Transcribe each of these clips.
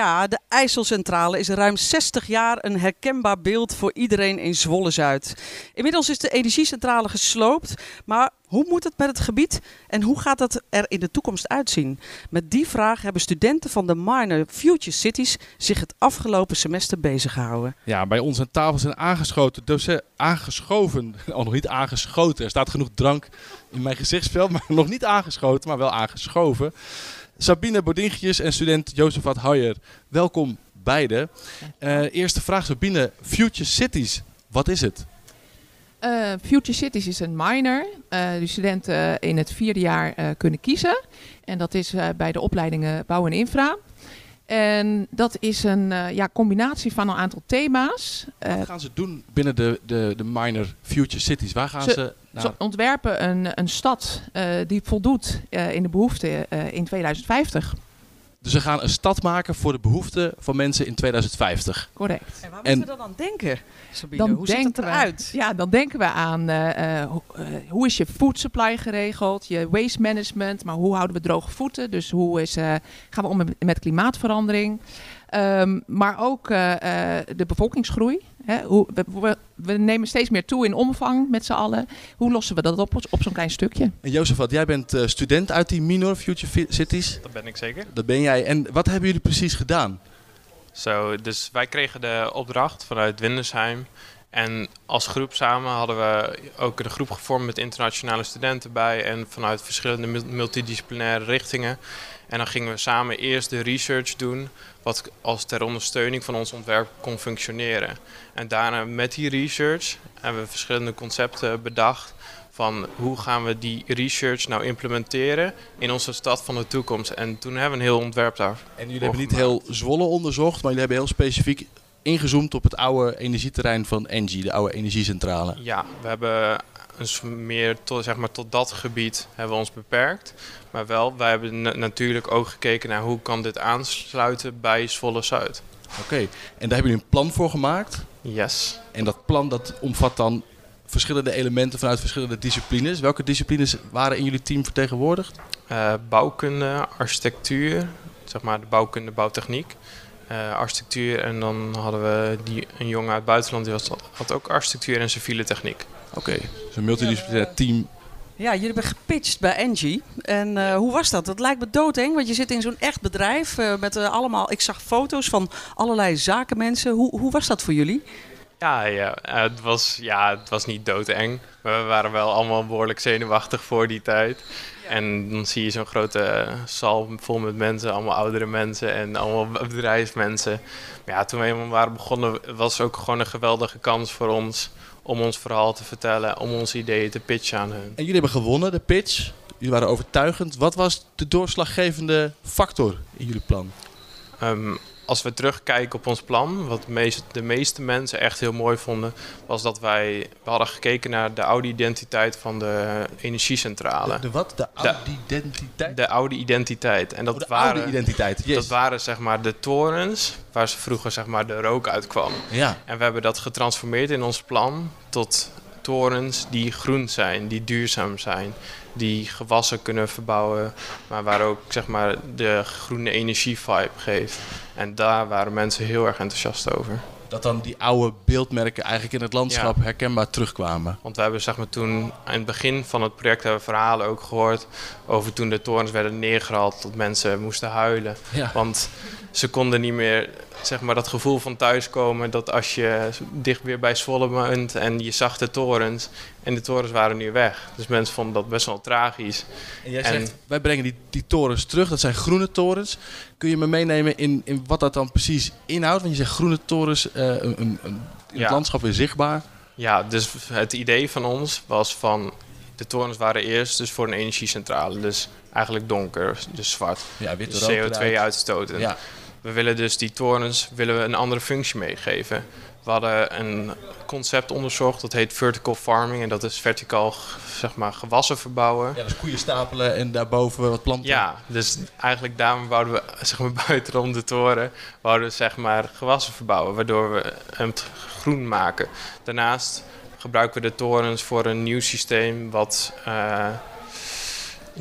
Ja, de IJsselcentrale is ruim 60 jaar een herkenbaar beeld voor iedereen in Zwolle-Zuid. Inmiddels is de energiecentrale gesloopt, maar hoe moet het met het gebied en hoe gaat het er in de toekomst uitzien? Met die vraag hebben studenten van de minor Future Cities zich het afgelopen semester bezig gehouden. Ja, bij ons aan tafel zijn aangeschoten, docenten, aangeschoven, al nog niet aangeschoten. Er staat genoeg drank in mijn gezichtsveld, maar nog niet aangeschoten, maar wel aangeschoven. Sabine Bodingetjes en student Jozefat Haier. Welkom beiden. Uh, eerste vraag Sabine, Future Cities, wat is het? Uh, Future Cities is een minor. Uh, die studenten in het vierde jaar kunnen kiezen. En dat is bij de opleidingen Bouw en Infra. En dat is een ja, combinatie van een aantal thema's. Wat gaan ze doen binnen de, de, de minor Future Cities? Waar gaan ze, ze naar? Ze ontwerpen een, een stad die voldoet in de behoeften in 2050. Dus we gaan een stad maken voor de behoeften van mensen in 2050. Correct. En waar moeten we dan aan denken, Sabine? Dan hoe ziet het eruit? We, ja, dan denken we aan uh, uh, hoe is je food supply geregeld, je waste management, maar hoe houden we droge voeten? Dus hoe is, uh, gaan we om met, met klimaatverandering? Um, maar ook de bevolkingsgroei. Hè, hoe, we, we, nemen steeds meer toe in omvang met z'n allen. Hoe lossen we dat op op zo'n klein stukje? En Jozef, wat, jij bent uh, student uit die Minor Future Cities. Dat ben ik zeker. Dat ben jij. En wat hebben jullie precies gedaan? Zo, dus wij kregen de opdracht vanuit Windersheim. En als groep samen hadden we ook een groep gevormd met internationale studenten bij en vanuit verschillende multidisciplinaire richtingen. En dan gingen we samen eerst de research doen, wat als ter ondersteuning van ons ontwerp kon functioneren. En daarna met die research hebben we verschillende concepten bedacht van hoe gaan we die research nou implementeren in onze stad van de toekomst. En toen hebben we een heel ontwerp daar. En jullie hebben niet heel Zwolle onderzocht, maar jullie hebben heel specifiek ingezoomd op het oude energieterrein van Engie, de oude energiecentrale. Ja, we hebben dus meer tot, zeg maar, tot dat gebied hebben we ons beperkt. Maar wel, wij hebben natuurlijk ook gekeken naar hoe kan dit aansluiten bij Zwolle Zuid. Oké, en daar hebben jullie een plan voor gemaakt? Yes. En dat plan dat omvat dan verschillende elementen vanuit verschillende disciplines. Welke disciplines waren in jullie team vertegenwoordigd? Uh, bouwkunde, architectuur, zeg maar de bouwkunde, bouwtechniek. Uh, architectuur en dan hadden we die, een jongen uit het buitenland die was, had ook architectuur en civiele techniek. Oké, okay. dus een multidisciplinair team. Ja, jullie hebben gepitcht bij Engie. En uh, hoe was dat? Dat lijkt me doodeng, want je zit in zo'n echt bedrijf uh, met uh, allemaal... Ik zag foto's van allerlei zakenmensen. Hoe, hoe was dat voor jullie? Ja, ja, het was, ja, het was niet doodeng. We waren wel allemaal behoorlijk zenuwachtig voor die tijd. En dan zie je zo'n grote zaal vol met mensen, allemaal oudere mensen en allemaal bedrijfsmensen. Maar ja, toen we eenmaal waren begonnen, was het ook gewoon een geweldige kans voor ons om ons verhaal te vertellen, om onze ideeën te pitchen aan hun. En jullie hebben gewonnen, de pitch. Jullie waren overtuigend. Wat was de doorslaggevende factor in jullie plan? Um, als we terugkijken op ons plan, wat de meeste mensen echt heel mooi vonden, was dat wij we hadden gekeken naar de oude identiteit van de energiecentrale. De, de wat? De oude identiteit? De oude identiteit. En dat oh, de waren, oude identiteit. Yes. Dat waren zeg maar de torens waar ze vroeger zeg maar de rook uitkwam. Ja. En we hebben dat getransformeerd in ons plan tot torens die groen zijn, die duurzaam zijn, die gewassen kunnen verbouwen, maar waar ook zeg maar de groene energie vibe geeft. En daar waren mensen heel erg enthousiast over. Dat dan die oude beeldmerken eigenlijk in het landschap ja. herkenbaar terugkwamen. Want we hebben zeg maar toen in het begin van het project hebben we verhalen ook gehoord over toen de torens werden neergehaald, dat mensen moesten huilen. Ja. Want ze konden niet meer zeg maar, dat gevoel van thuiskomen. Dat als je dicht weer bij Zwolle woont en je zag de torens. En de torens waren nu weg. Dus mensen vonden dat best wel tragisch. En jij zegt, wij brengen die, die torens terug. Dat zijn groene torens. Kun je me meenemen in, in wat dat dan precies inhoudt? Want je zegt groene torens, uh, een, een, in ja. het landschap weer zichtbaar. Ja, dus het idee van ons was van... De torens waren eerst dus voor een energiecentrale. Dus eigenlijk donker, dus zwart. Ja, dus CO2 uitstoten. Ja. We willen dus die torens willen we een andere functie meegeven. We hadden een concept onderzocht, dat heet vertical farming. En dat is verticaal zeg maar, gewassen verbouwen. Ja, dus koeien stapelen en daarboven wat planten. Ja, dus eigenlijk daarom wouden we zeg maar, buitenom de toren wouden we, zeg maar, gewassen verbouwen. Waardoor we het groen maken. Daarnaast gebruiken we de torens voor een nieuw systeem wat... Uh,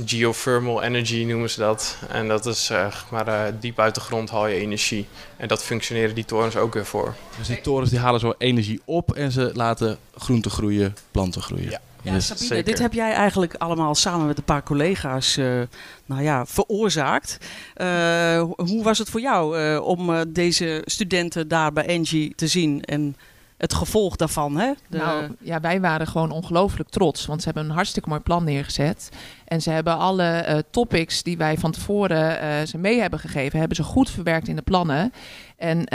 geothermal energy noemen ze dat. En dat is uh, maar uh, diep uit de grond haal je energie. En dat functioneren die torens ook weer voor. Dus die torens die halen zo energie op en ze laten groenten groeien, planten groeien. Ja. Ja, Sabine, dit heb jij eigenlijk allemaal samen met een paar collega's uh, nou ja, veroorzaakt. Uh, hoe was het voor jou uh, om deze studenten daar bij Engie te zien en het gevolg daarvan? Hè? De... Nou, ja, wij waren gewoon ongelooflijk trots, want ze hebben een hartstikke mooi plan neergezet. En ze hebben alle topics die wij van tevoren ze mee hebben gegeven, hebben ze goed verwerkt in de plannen. En uh,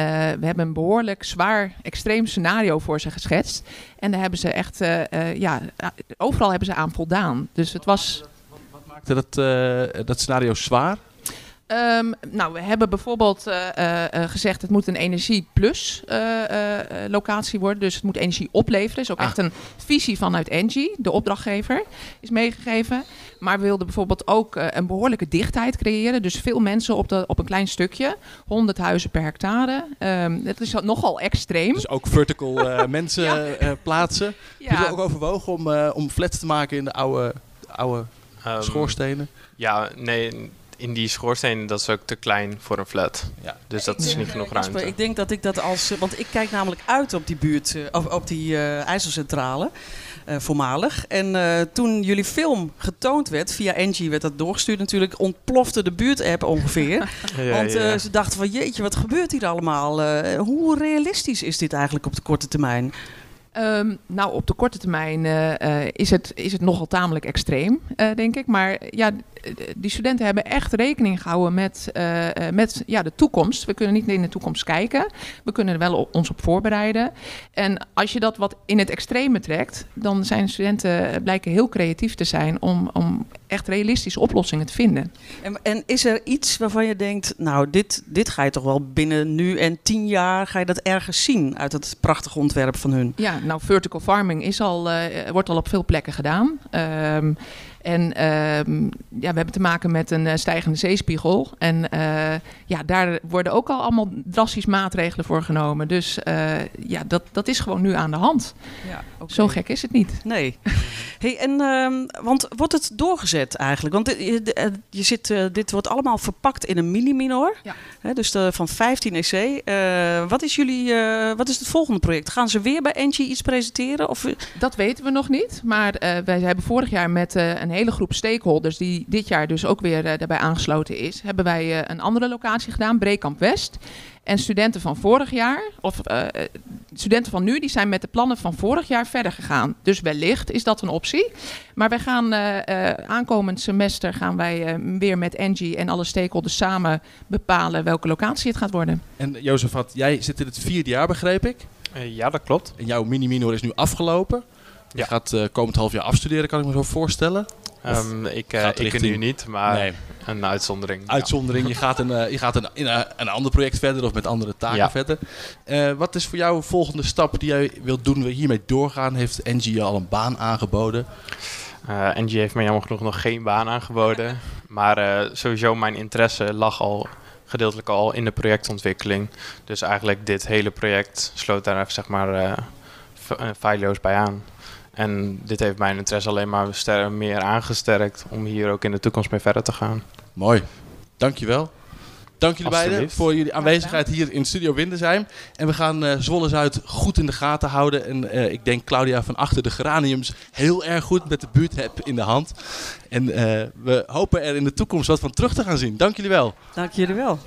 we hebben een behoorlijk zwaar, extreem scenario voor ze geschetst. En daar hebben ze echt, uh, uh, ja, overal hebben ze aan voldaan. Dus het was. Wat, wat maakte dat, dat scenario zwaar? Um, nou, we hebben bijvoorbeeld uh, uh, gezegd het moet een energie-plus uh, locatie worden. Dus het moet energie opleveren. is ook ah. echt een visie vanuit Engie, de opdrachtgever, is meegegeven. Maar we wilden bijvoorbeeld ook een behoorlijke dichtheid creëren. Dus veel mensen op, de, op een klein stukje. 100 huizen per hectare. Um, dat is nogal extreem. Dus ook vertical mensen ja. plaatsen. Ja. Heb je ook overwogen om, om flats te maken in de oude, oude um, schoorstenen? Ja, nee in die schoorsteen, dat is ook te klein voor een flat. Ja. Dus dat is niet genoeg ruimte. Ik denk dat ik dat als... Want ik kijk namelijk uit op die buurt, op, op die uh, ijzercentrale. Uh, voormalig. En uh, toen jullie film getoond werd, via Engie werd dat doorgestuurd natuurlijk, ontplofte de buurt-app ongeveer. ja, Want uh, ja. ze dachten van jeetje, wat gebeurt hier allemaal? hoe realistisch is dit eigenlijk op de korte termijn? Um, nou, op de korte termijn uh, is, het, is het nogal tamelijk extreem, uh, denk ik. Maar ja, die studenten hebben echt rekening gehouden met, met ja, de toekomst. We kunnen niet in de toekomst kijken. We kunnen er wel ons op voorbereiden. En als je dat wat in het extreme trekt, dan zijn studenten blijken heel creatief te zijn om, om echt realistische oplossingen te vinden. En, en, is er iets waarvan je denkt, nou, dit, dit ga je toch wel binnen nu en tien jaar, ga je dat ergens zien uit het prachtige ontwerp van hun? Ja, nou, vertical farming is al, uh, wordt al op veel plekken gedaan. Um, en ehm, ja, we hebben te maken met een uh, stijgende zeespiegel. En uh, ja, daar worden ook al allemaal drastisch maatregelen voor genomen. Dus uh, ja, dat, dat is gewoon nu aan de hand. Ja, okay. Zo gek is het niet. Nee. hey, en, ehm, want wordt het doorgezet eigenlijk? Want je, je zit, dit wordt allemaal verpakt in een mini-minor. Ja. Hè, dus de, van 15 EC. wat, is jullie, wat is het volgende project? Gaan ze weer bij Engie iets presenteren? Of? Dat weten we nog niet. Maar wij hebben vorig jaar met een hele groep stakeholders, die dit jaar dus ook weer daarbij aangesloten is, hebben wij een andere locatie gedaan, Breekamp West. En studenten van vorig jaar, of uh, studenten van nu, die zijn met de plannen van vorig jaar verder gegaan. Dus wellicht is dat een optie. Maar wij gaan aankomend semester gaan wij weer met Engie en alle stakeholders samen bepalen welke locatie het gaat worden. En Jozefat, jij zit in het vierde jaar, begreep ik? ja, dat klopt. En jouw mini-minor is nu afgelopen. Je ja. gaat uh, komend half jaar afstuderen, kan ik me zo voorstellen. Um, ik uh, ik richting... nu niet, maar nee. een uitzondering. Uitzondering. Ja. Je gaat, een, uh, je gaat een, in een, een, ander project verder of met andere taken ja. verder. Uh, wat is voor jou de volgende stap die jij wilt doen? We hiermee doorgaan? Heeft Engie al een baan aangeboden? Engie heeft mij jammer genoeg nog geen baan aangeboden. Maar sowieso mijn interesse lag al gedeeltelijk al in de projectontwikkeling. Dus eigenlijk dit hele project sloot daar zeg maar feilloos bij aan. En dit heeft mijn interesse alleen maar meer aangesterkt om hier ook in de toekomst mee verder te gaan. Mooi. Dankjewel. Dank jullie beiden voor jullie aanwezigheid hier in Studio Windesheim. En we gaan uh, Zwolle Zuid goed in de gaten houden. En uh, ik denk Claudia van achter de geraniums heel erg goed met de buurtheb in de hand. En uh, we hopen er in de toekomst wat van terug te gaan zien. Dank jullie wel. Dank jullie wel.